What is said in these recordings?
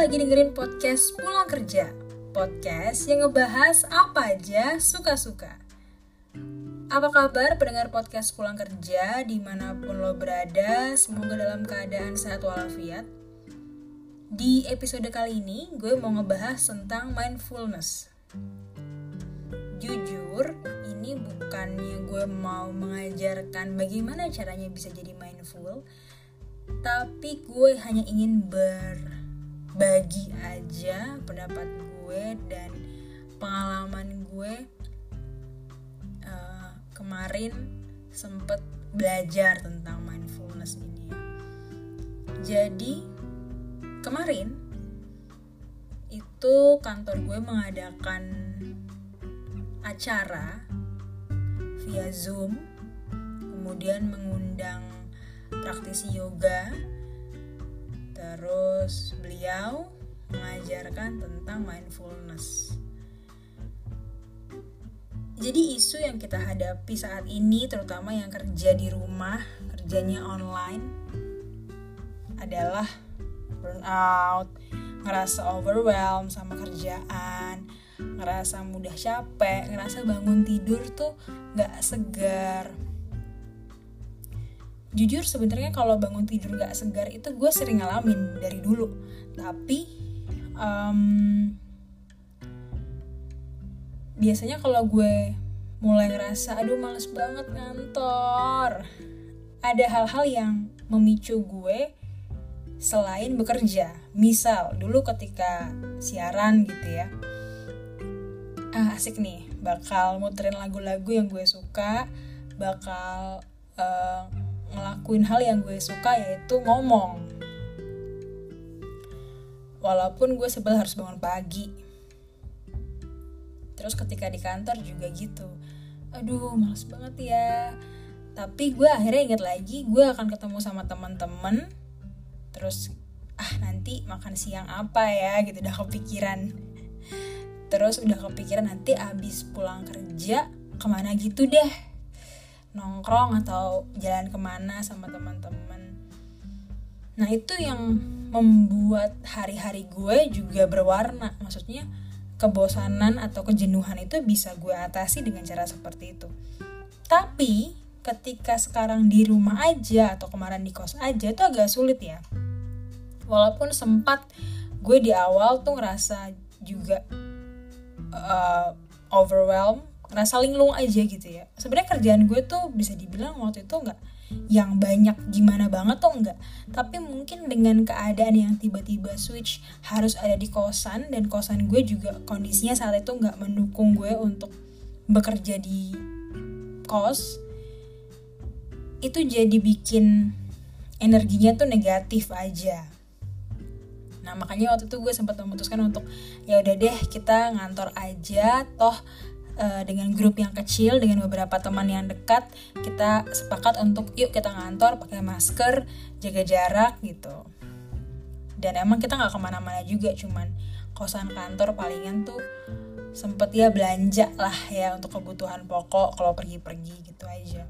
lagi dengerin podcast Pulang Kerja. Podcast yang ngebahas apa aja suka-suka. Apa kabar pendengar podcast Pulang Kerja di mana pun lo berada? Semoga dalam keadaan sehat walafiat. Di episode kali ini gue mau ngebahas tentang mindfulness. Jujur, ini bukannya gue mau mengajarkan bagaimana caranya bisa jadi mindful tapi gue hanya ingin berbagi aja pendapat gue dan pengalaman gue uh, kemarin sempet belajar tentang mindfulness ini ya. Jadi kemarin itu kantor gue mengadakan acara via Zoom, kemudian mengundang praktisi yoga. Terus beliau mengajarkan tentang mindfulness. Jadi isu yang kita hadapi saat ini terutama yang kerja di rumah, kerjanya online adalah burnout, ngerasa overwhelmed sama kerjaan, ngerasa mudah capek, ngerasa bangun tidur tuh gak segar, jujur sebenarnya kalau bangun tidur gak segar itu gue sering ngalamin dari dulu. Tapi um, biasanya kalau gue mulai ngerasa aduh males banget ngantor ada hal-hal yang memicu gue selain bekerja. Misal dulu ketika siaran gitu ya ah asik nih bakal muterin lagu-lagu yang gue suka bakal uh, ngelakuin hal yang gue suka yaitu ngomong. Walaupun gue sebel harus bangun pagi. Terus ketika di kantor juga gitu. Aduh males banget ya. Tapi gue akhirnya inget lagi gue akan ketemu sama teman-teman. Terus ah nanti makan siang apa ya? Gitu udah kepikiran. Terus udah kepikiran nanti abis pulang kerja ke mana gitu deh nongkrong atau jalan ke mana sama teman-teman. Nah itu yang membuat hari-hari gue juga berwarna. Maksudnya kebosanan atau kejenuhan itu bisa gue atasi dengan cara seperti itu. Tapi ketika sekarang di rumah aja atau kemarin di kos aja itu agak sulit ya. Walaupun sempat gue di awal tuh ngerasa juga uh, overwhelmed ngerasa linglung aja gitu ya. Sebenarnya kerjaan gue tuh bisa dibilang waktu itu nggak yang banyak gimana banget tuh enggak tapi mungkin dengan keadaan yang tiba-tiba switch harus ada di kosan dan kosan gue juga kondisinya saat itu nggak mendukung gue untuk bekerja di kos itu jadi bikin energinya tuh negatif aja. Nah makanya waktu itu gue sempat memutuskan untuk ya udah deh kita ngantor aja toh uh, dengan grup yang kecil dengan beberapa teman yang dekat kita sepakat untuk yuk kita ngantor pakai masker jaga jarak gitu. Dan emang kita nggak ke mana-mana juga cuman kosan kantor palingan tuh sempet ya belanja lah ya untuk kebutuhan pokok kalau pergi-pergi gitu aja.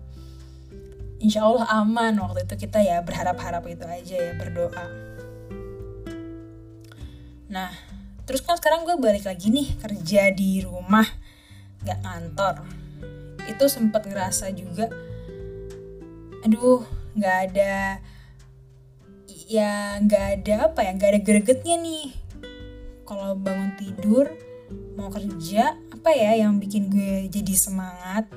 Insya Allah aman waktu itu kita ya berharap-harap itu aja ya berdoa. Nah terus kan sekarang gue balik lagi nih kerja di rumah nggak ngantor itu sempat ngerasa juga aduh nggak ada ya nggak ada apa ya nggak ada gregetnya nih. Kalau bangun tidur mau kerja apa ya yang bikin gue jadi semangat?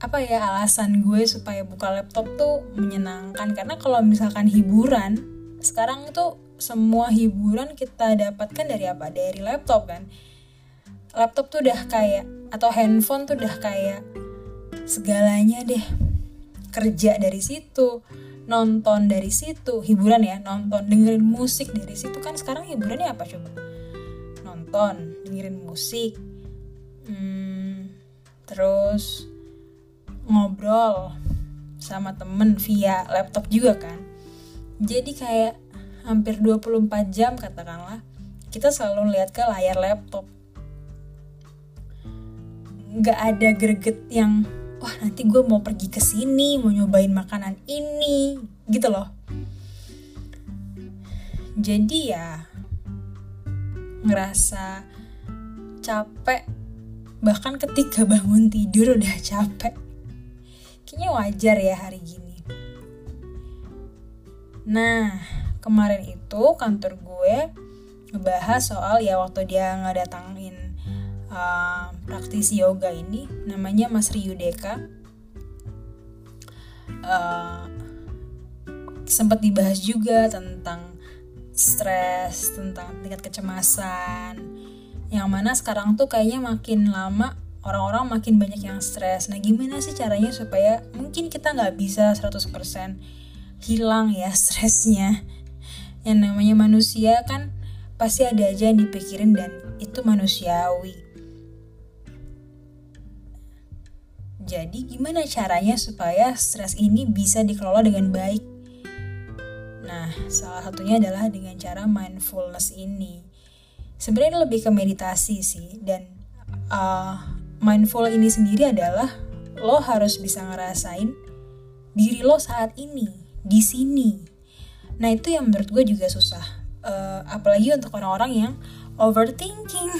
Apa ya alasan gue supaya buka laptop tuh menyenangkan? Karena kalau misalkan hiburan sekarang itu semua hiburan kita dapatkan dari apa? Dari laptop kan laptop tuh udah kayak atau handphone tuh udah kayak segalanya deh. Kerja dari situ nonton dari situ hiburan ya nonton dengerin musik dari situ. Kan sekarang hiburannya apa coba? Nonton dengerin musik hmm, terus ngobrol sama temen via laptop juga kan. Jadi kayak hampir 24 jam katakanlah kita selalu lihat ke layar laptop nggak ada greget yang wah nanti gue mau pergi ke sini mau nyobain makanan ini gitu loh. Jadi ya ngerasa capek. Bahkan ketika bangun tidur udah capek. Kayaknya wajar ya hari gini. Nah kemarin itu kantor gue ngebahas soal ya waktu dia ngedatangin uh, praktisi yoga ini namanya Mas Ryu Deka uh, sempat dibahas juga tentang stres, tentang tingkat kecemasan. Yang mana sekarang tuh kayaknya makin lama orang-orang makin banyak yang stres. Nah, gimana sih caranya supaya mungkin kita nggak bisa 100% hilang ya stresnya. Yang namanya manusia kan pasti ada aja yang dipikirin dan itu manusiawi. Jadi gimana caranya supaya stres ini bisa dikelola dengan baik? Nah, salah satunya adalah dengan cara mindfulness ini. Sebenarnya lebih ke meditasi sih dan uh, mindful ini sendiri adalah lo harus bisa ngerasain diri lo saat ini di sini. Nah itu yang menurut gue juga susah, uh, apalagi untuk orang-orang yang overthinking,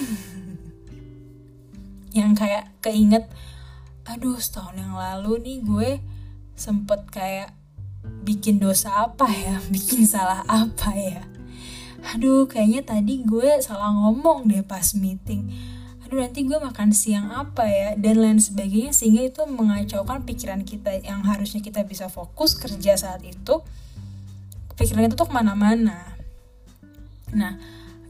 yang kayak keinget aduh setahun yang lalu nih gue sempet kayak bikin dosa apa ya? Bikin salah apa ya? Aduh kayaknya tadi gue salah ngomong deh pas meeting. Aduh nanti gue makan siang apa ya? Dan lain sebagainya sehingga itu mengacaukan pikiran kita yang harusnya kita bisa fokus kerja saat itu. Pikiran itu tuh ke mana-mana. Nah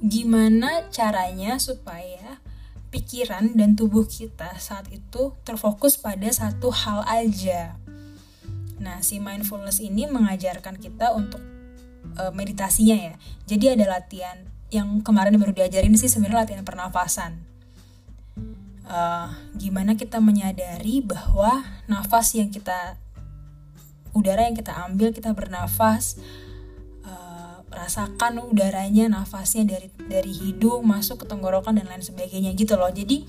gimana caranya supaya pikiran dan tubuh kita saat itu terfokus pada satu hal aja. Nah, si mindfulness ini mengajarkan kita untuk uh, meditasinya ya. Jadi ada latihan yang kemarin baru diajarin sih sebenarnya latihan pernafasan. Uh, gimana kita menyadari bahwa nafas yang kita udara yang kita ambil kita bernafas rasakan udaranya nafasnya dari dari hidung masuk ke tenggorokan dan lain sebagainya gitu loh. Jadi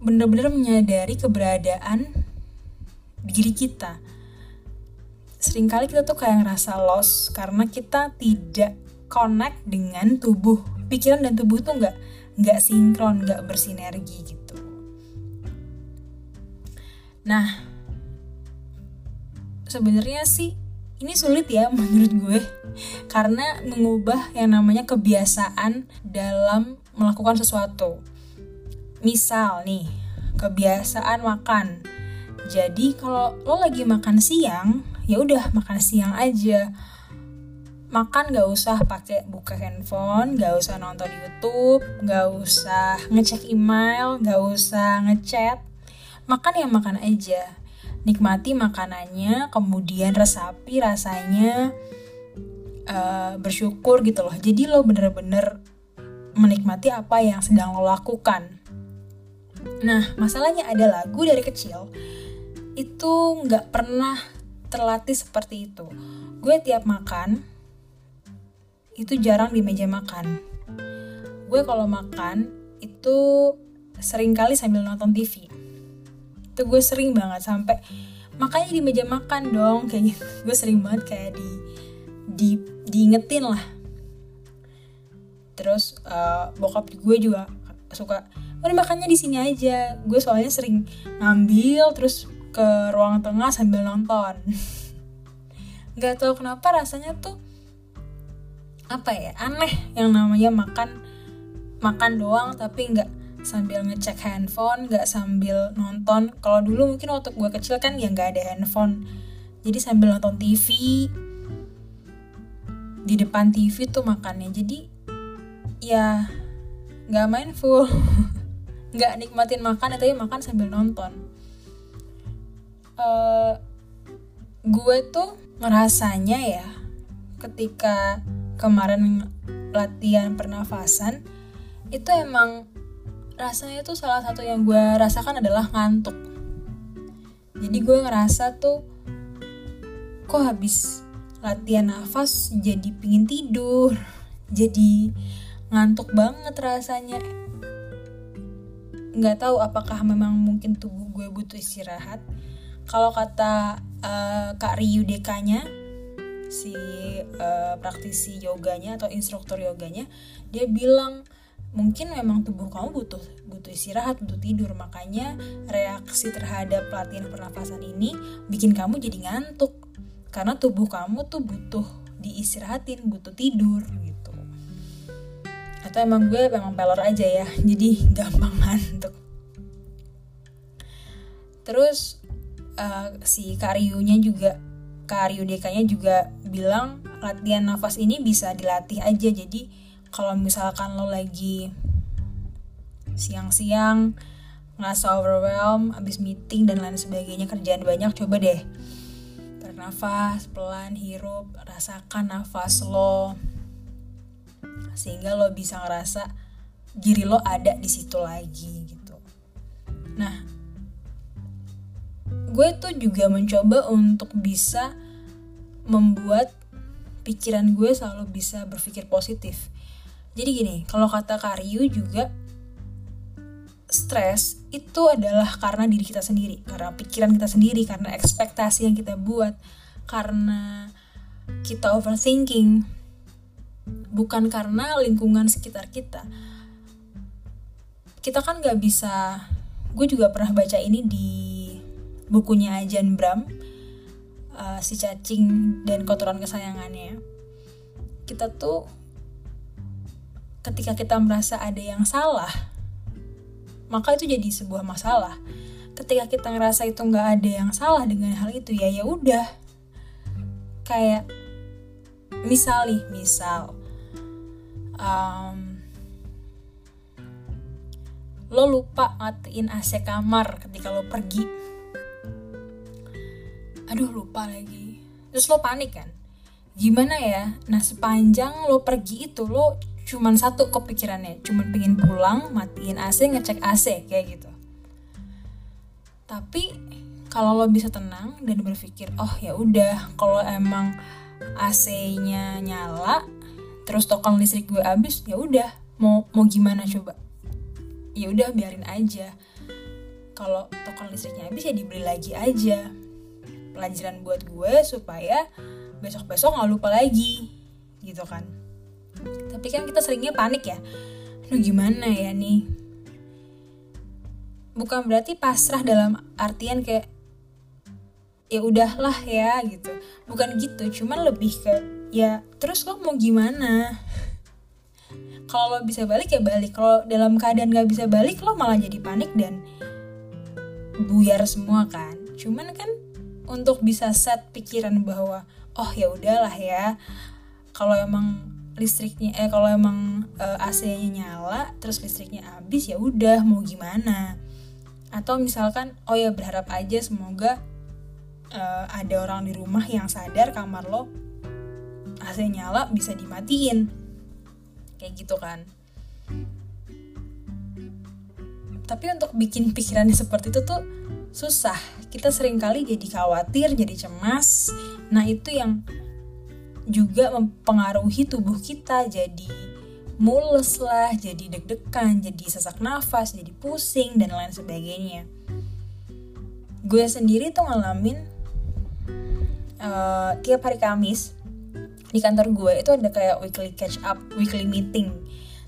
bener-bener menyadari keberadaan diri kita. Seringkali kita tuh kayak ngerasa lost karena kita tidak connect dengan tubuh. Pikiran dan tubuh tuh nggak nggak sinkron nggak bersinergi gitu. Nah sebenarnya sih ini sulit ya menurut gue karena mengubah yang namanya kebiasaan dalam melakukan sesuatu. Misal nih, kebiasaan makan. Jadi kalau lo lagi makan siang, ya udah makan siang aja. Makan gak usah pakai buka handphone, gak usah nonton YouTube, gak usah ngecek email, gak usah ngechat. Makan ya makan aja nikmati makanannya kemudian resapi rasanya uh, bersyukur gitu loh. Jadi lo bener-bener menikmati apa yang sedang lo lakukan. Nah masalahnya ada lagu dari kecil itu nggak pernah terlatih seperti itu. Gue tiap makan itu jarang di meja makan. Gue kalau makan itu sering kali sambil nonton TV itu gue sering banget sampai makanya di meja makan dong kayak gitu. Gue sering banget kayak di di diingetin lah. Terus uh, bokap gue juga suka udah makannya di sini aja. Gue soalnya sering ngambil terus ke ruang tengah sambil nonton. Nggak tahu kenapa rasanya tuh apa ya aneh yang namanya makan makan doang tapi nggak sambil ngecek handphone nggak sambil nonton. Kalau dulu mungkin waktu gue kecil kan ya nggak ada handphone. Jadi sambil nonton TV di depan TV tuh makannya. Jadi ya nggak mindful nggak nikmatin makan tapi makan sambil nonton. Uh, gue tuh ngerasanya ya ketika kemarin latihan pernafasan itu emang rasanya tuh salah satu yang gue rasakan adalah ngantuk. Jadi gue ngerasa tuh kok habis latihan nafas jadi pingin tidur jadi ngantuk banget rasanya. Nggak tahu apakah memang mungkin tubuh gue butuh istirahat. Kalau kata uh, kak Ryu dekanya si uh, praktisi yoganya atau instruktur yoganya dia bilang mungkin memang tubuh kamu butuh butuh istirahat butuh tidur. Makanya reaksi terhadap pelatihan pernafasan ini bikin kamu jadi ngantuk. Karena tubuh kamu tuh butuh diistirahatin butuh tidur gitu. Atau emang gue memang pelor aja ya jadi gampang ngantuk. Terus uh, si karyunya juga karyu juga bilang latihan nafas ini bisa dilatih aja. Jadi kalau misalkan lo lagi siang-siang ngerasa overwhelm abis meeting dan lain sebagainya kerjaan banyak coba deh tarik pelan hirup rasakan nafas lo. Sehingga lo bisa ngerasa diri lo ada di situ lagi gitu. Nah gue tuh juga mencoba untuk bisa membuat pikiran gue selalu bisa berpikir positif jadi gini, kalau kata Karyu juga stres itu adalah karena diri kita sendiri, karena pikiran kita sendiri, karena ekspektasi yang kita buat, karena kita overthinking, bukan karena lingkungan sekitar kita. Kita kan gak bisa, gue juga pernah baca ini di bukunya Ajan Bram, uh, si cacing dan kotoran kesayangannya. Kita tuh ketika kita merasa ada yang salah, maka itu jadi sebuah masalah. Ketika kita ngerasa itu nggak ada yang salah dengan hal itu, ya ya udah. Kayak misal nih, misal um, lo lupa matiin AC kamar ketika lo pergi. Aduh lupa lagi. Terus lo panik kan? Gimana ya? Nah sepanjang lo pergi itu lo cuman satu kepikirannya cuman pengen pulang matiin AC ngecek AC kayak gitu. Tapi kalau lo bisa tenang dan berpikir oh ya udah kalau emang AC-nya nyala terus token listrik gue habis ya udah mau mau gimana coba? Ya udah biarin aja. Kalau token listriknya habis ya dibeli lagi aja. Pelajaran buat gue supaya besok besok nggak lupa lagi gitu kan tapi kan kita seringnya panik ya. Lu gimana ya nih? Bukan berarti pasrah dalam artian kayak ya udahlah ya gitu. Bukan gitu cuman lebih ke ya terus lo mau gimana? Kalau lo bisa balik ya balik. Kalau dalam keadaan gak bisa balik lo malah jadi panik dan buyar semua kan. Cuman kan untuk bisa set pikiran bahwa oh ya udahlah ya. Kalau emang listriknya eh kalau emang uh, AC-nya nyala terus listriknya habis ya udah mau gimana. Atau misalkan oh ya berharap aja semoga uh, ada orang di rumah yang sadar kamar lo AC nyala bisa dimatiin. Kayak gitu kan. Tapi untuk bikin pikirannya seperti itu tuh susah. Kita sering kali jadi khawatir jadi cemas. Nah itu yang juga mempengaruhi tubuh kita jadi mules lah, jadi deg-degan, jadi sesak nafas, jadi pusing dan lain sebagainya. Gue sendiri tuh ngalamin uh, tiap hari Kamis di kantor gue itu ada kayak weekly catch up, weekly meeting.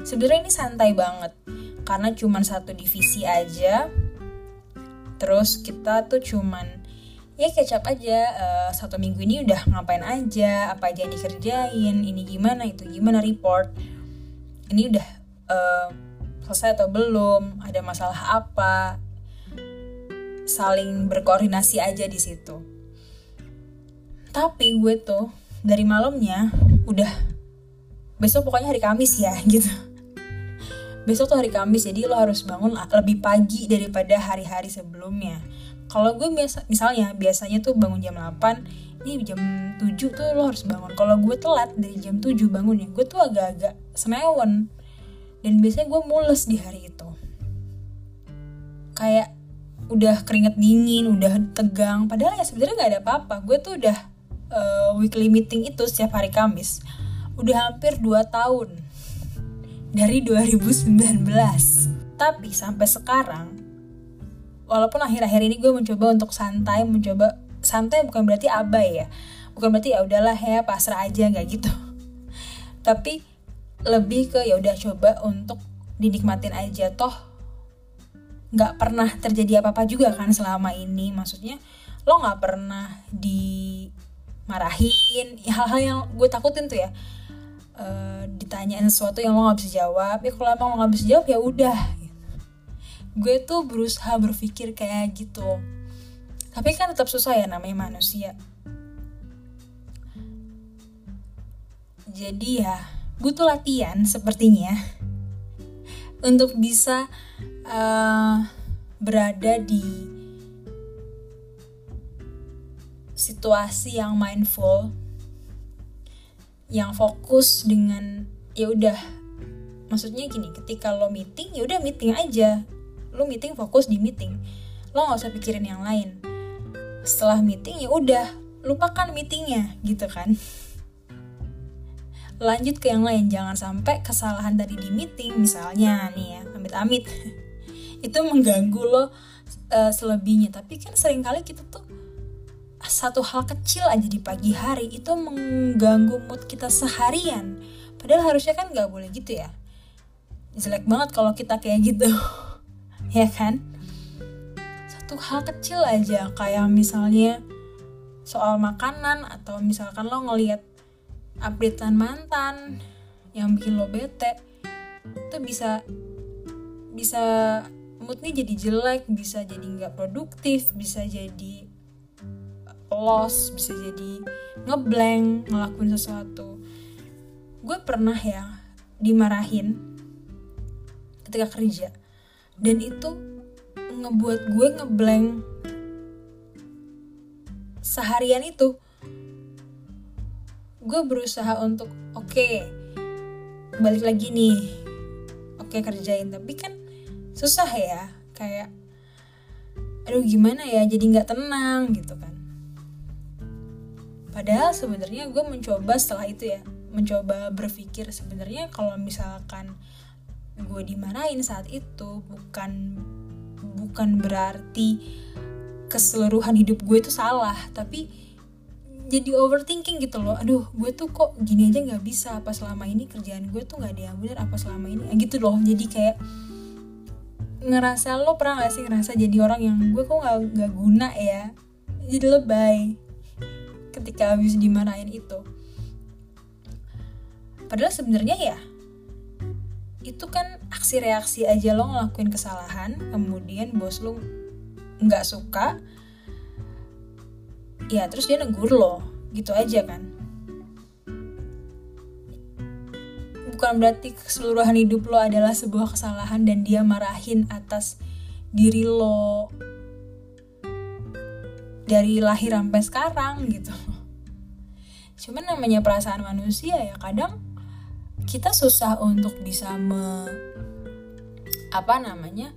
Sebenarnya ini santai banget karena cuman satu divisi aja. Terus kita tuh cuman ya kecap aja. Uh, satu minggu ini udah ngapain aja apa aja yang dikerjain ini gimana itu gimana report. Ini udah uh, selesai atau belum ada masalah apa? Saling berkoordinasi aja di situ. Tapi gue tuh dari malamnya udah besok pokoknya hari Kamis ya gitu besok tuh hari Kamis jadi lo harus bangun lebih pagi daripada hari-hari sebelumnya. Kalau gue biasa misalnya biasanya tuh bangun jam 8 ini jam 7 tuh lo harus bangun. Kalau gue telat dari jam 7 bangunnya gue tuh agak-agak senewan dan biasanya gue mules di hari itu. Kayak udah keringet dingin udah tegang. Padahal ya sebenarnya nggak ada apa-apa. Gue tuh udah uh, weekly meeting itu setiap hari Kamis. Udah hampir 2 tahun dari 2019 tapi sampai sekarang walaupun akhir-akhir ini gue mencoba untuk santai mencoba santai bukan berarti abai ya. Bukan berarti ya udahlah ya pasrah aja nggak gitu. Tapi lebih ke ya udah coba untuk dinikmatin aja. Toh nggak pernah terjadi apa apa juga kan selama ini. Maksudnya lo nggak pernah dimarahin. Hal-hal yang gue takutin tuh ya uh, ditanyain sesuatu yang lo nggak bisa jawab. Ya kalau emang lo nggak bisa jawab ya udah. Gue tuh berusaha berpikir kayak gitu. Tapi kan tetap susah ya namanya manusia. Jadi ya butuh latihan sepertinya untuk bisa uh, berada di situasi yang mindful yang fokus dengan ya udah maksudnya gini ketika lo meeting ya udah meeting aja. Lo meeting fokus di meeting. Lo nggak usah pikirin yang lain. Setelah meeting ya udah lupakan meetingnya gitu kan. Lanjut ke yang lain jangan sampai kesalahan tadi di meeting misalnya nih ya amit-amit. Itu mengganggu lo uh, selebihnya. Tapi kan sering kali kita tuh satu hal kecil aja di pagi hari itu mengganggu mood kita seharian. Padahal harusnya kan nggak boleh gitu ya. Jelek banget kalau kita kayak gitu. Ya kan? Satu hal kecil aja kayak misalnya soal makanan atau misalkan lo ngelihat updatean mantan yang bikin lo bete itu bisa bisa moodnya jadi jelek bisa jadi nggak produktif bisa jadi loss bisa jadi ngeblank ngelakuin sesuatu. Gue pernah ya dimarahin ketika kerja. Dan itu ngebuat gue ngeblank seharian itu. Gue berusaha untuk oke okay, balik lagi nih. Oke okay, kerjain. Tapi kan susah ya kayak aduh gimana ya? Jadi nggak tenang gitu kan padahal sebenarnya gue mencoba setelah itu ya mencoba berpikir sebenarnya kalau misalkan gue dimarahin saat itu bukan bukan berarti keseluruhan hidup gue itu salah tapi jadi overthinking gitu loh. Aduh gue tuh kok gini aja nggak bisa apa selama ini kerjaan gue tuh nggak ada yang bener apa selama ini gitu loh. Jadi kayak ngerasa lo pernah gak sih ngerasa jadi orang yang gue kok nggak guna ya? Jadi lebay ketika habis dimarahin itu. Padahal sebenarnya ya itu kan aksi reaksi aja lo ngelakuin kesalahan kemudian bos lo nggak suka ya terus dia negur lo gitu aja kan. Bukan berarti keseluruhan hidup lo adalah sebuah kesalahan dan dia marahin atas diri lo dari lahir sampai sekarang gitu. Cuman namanya perasaan manusia ya kadang kita susah untuk bisa me apa namanya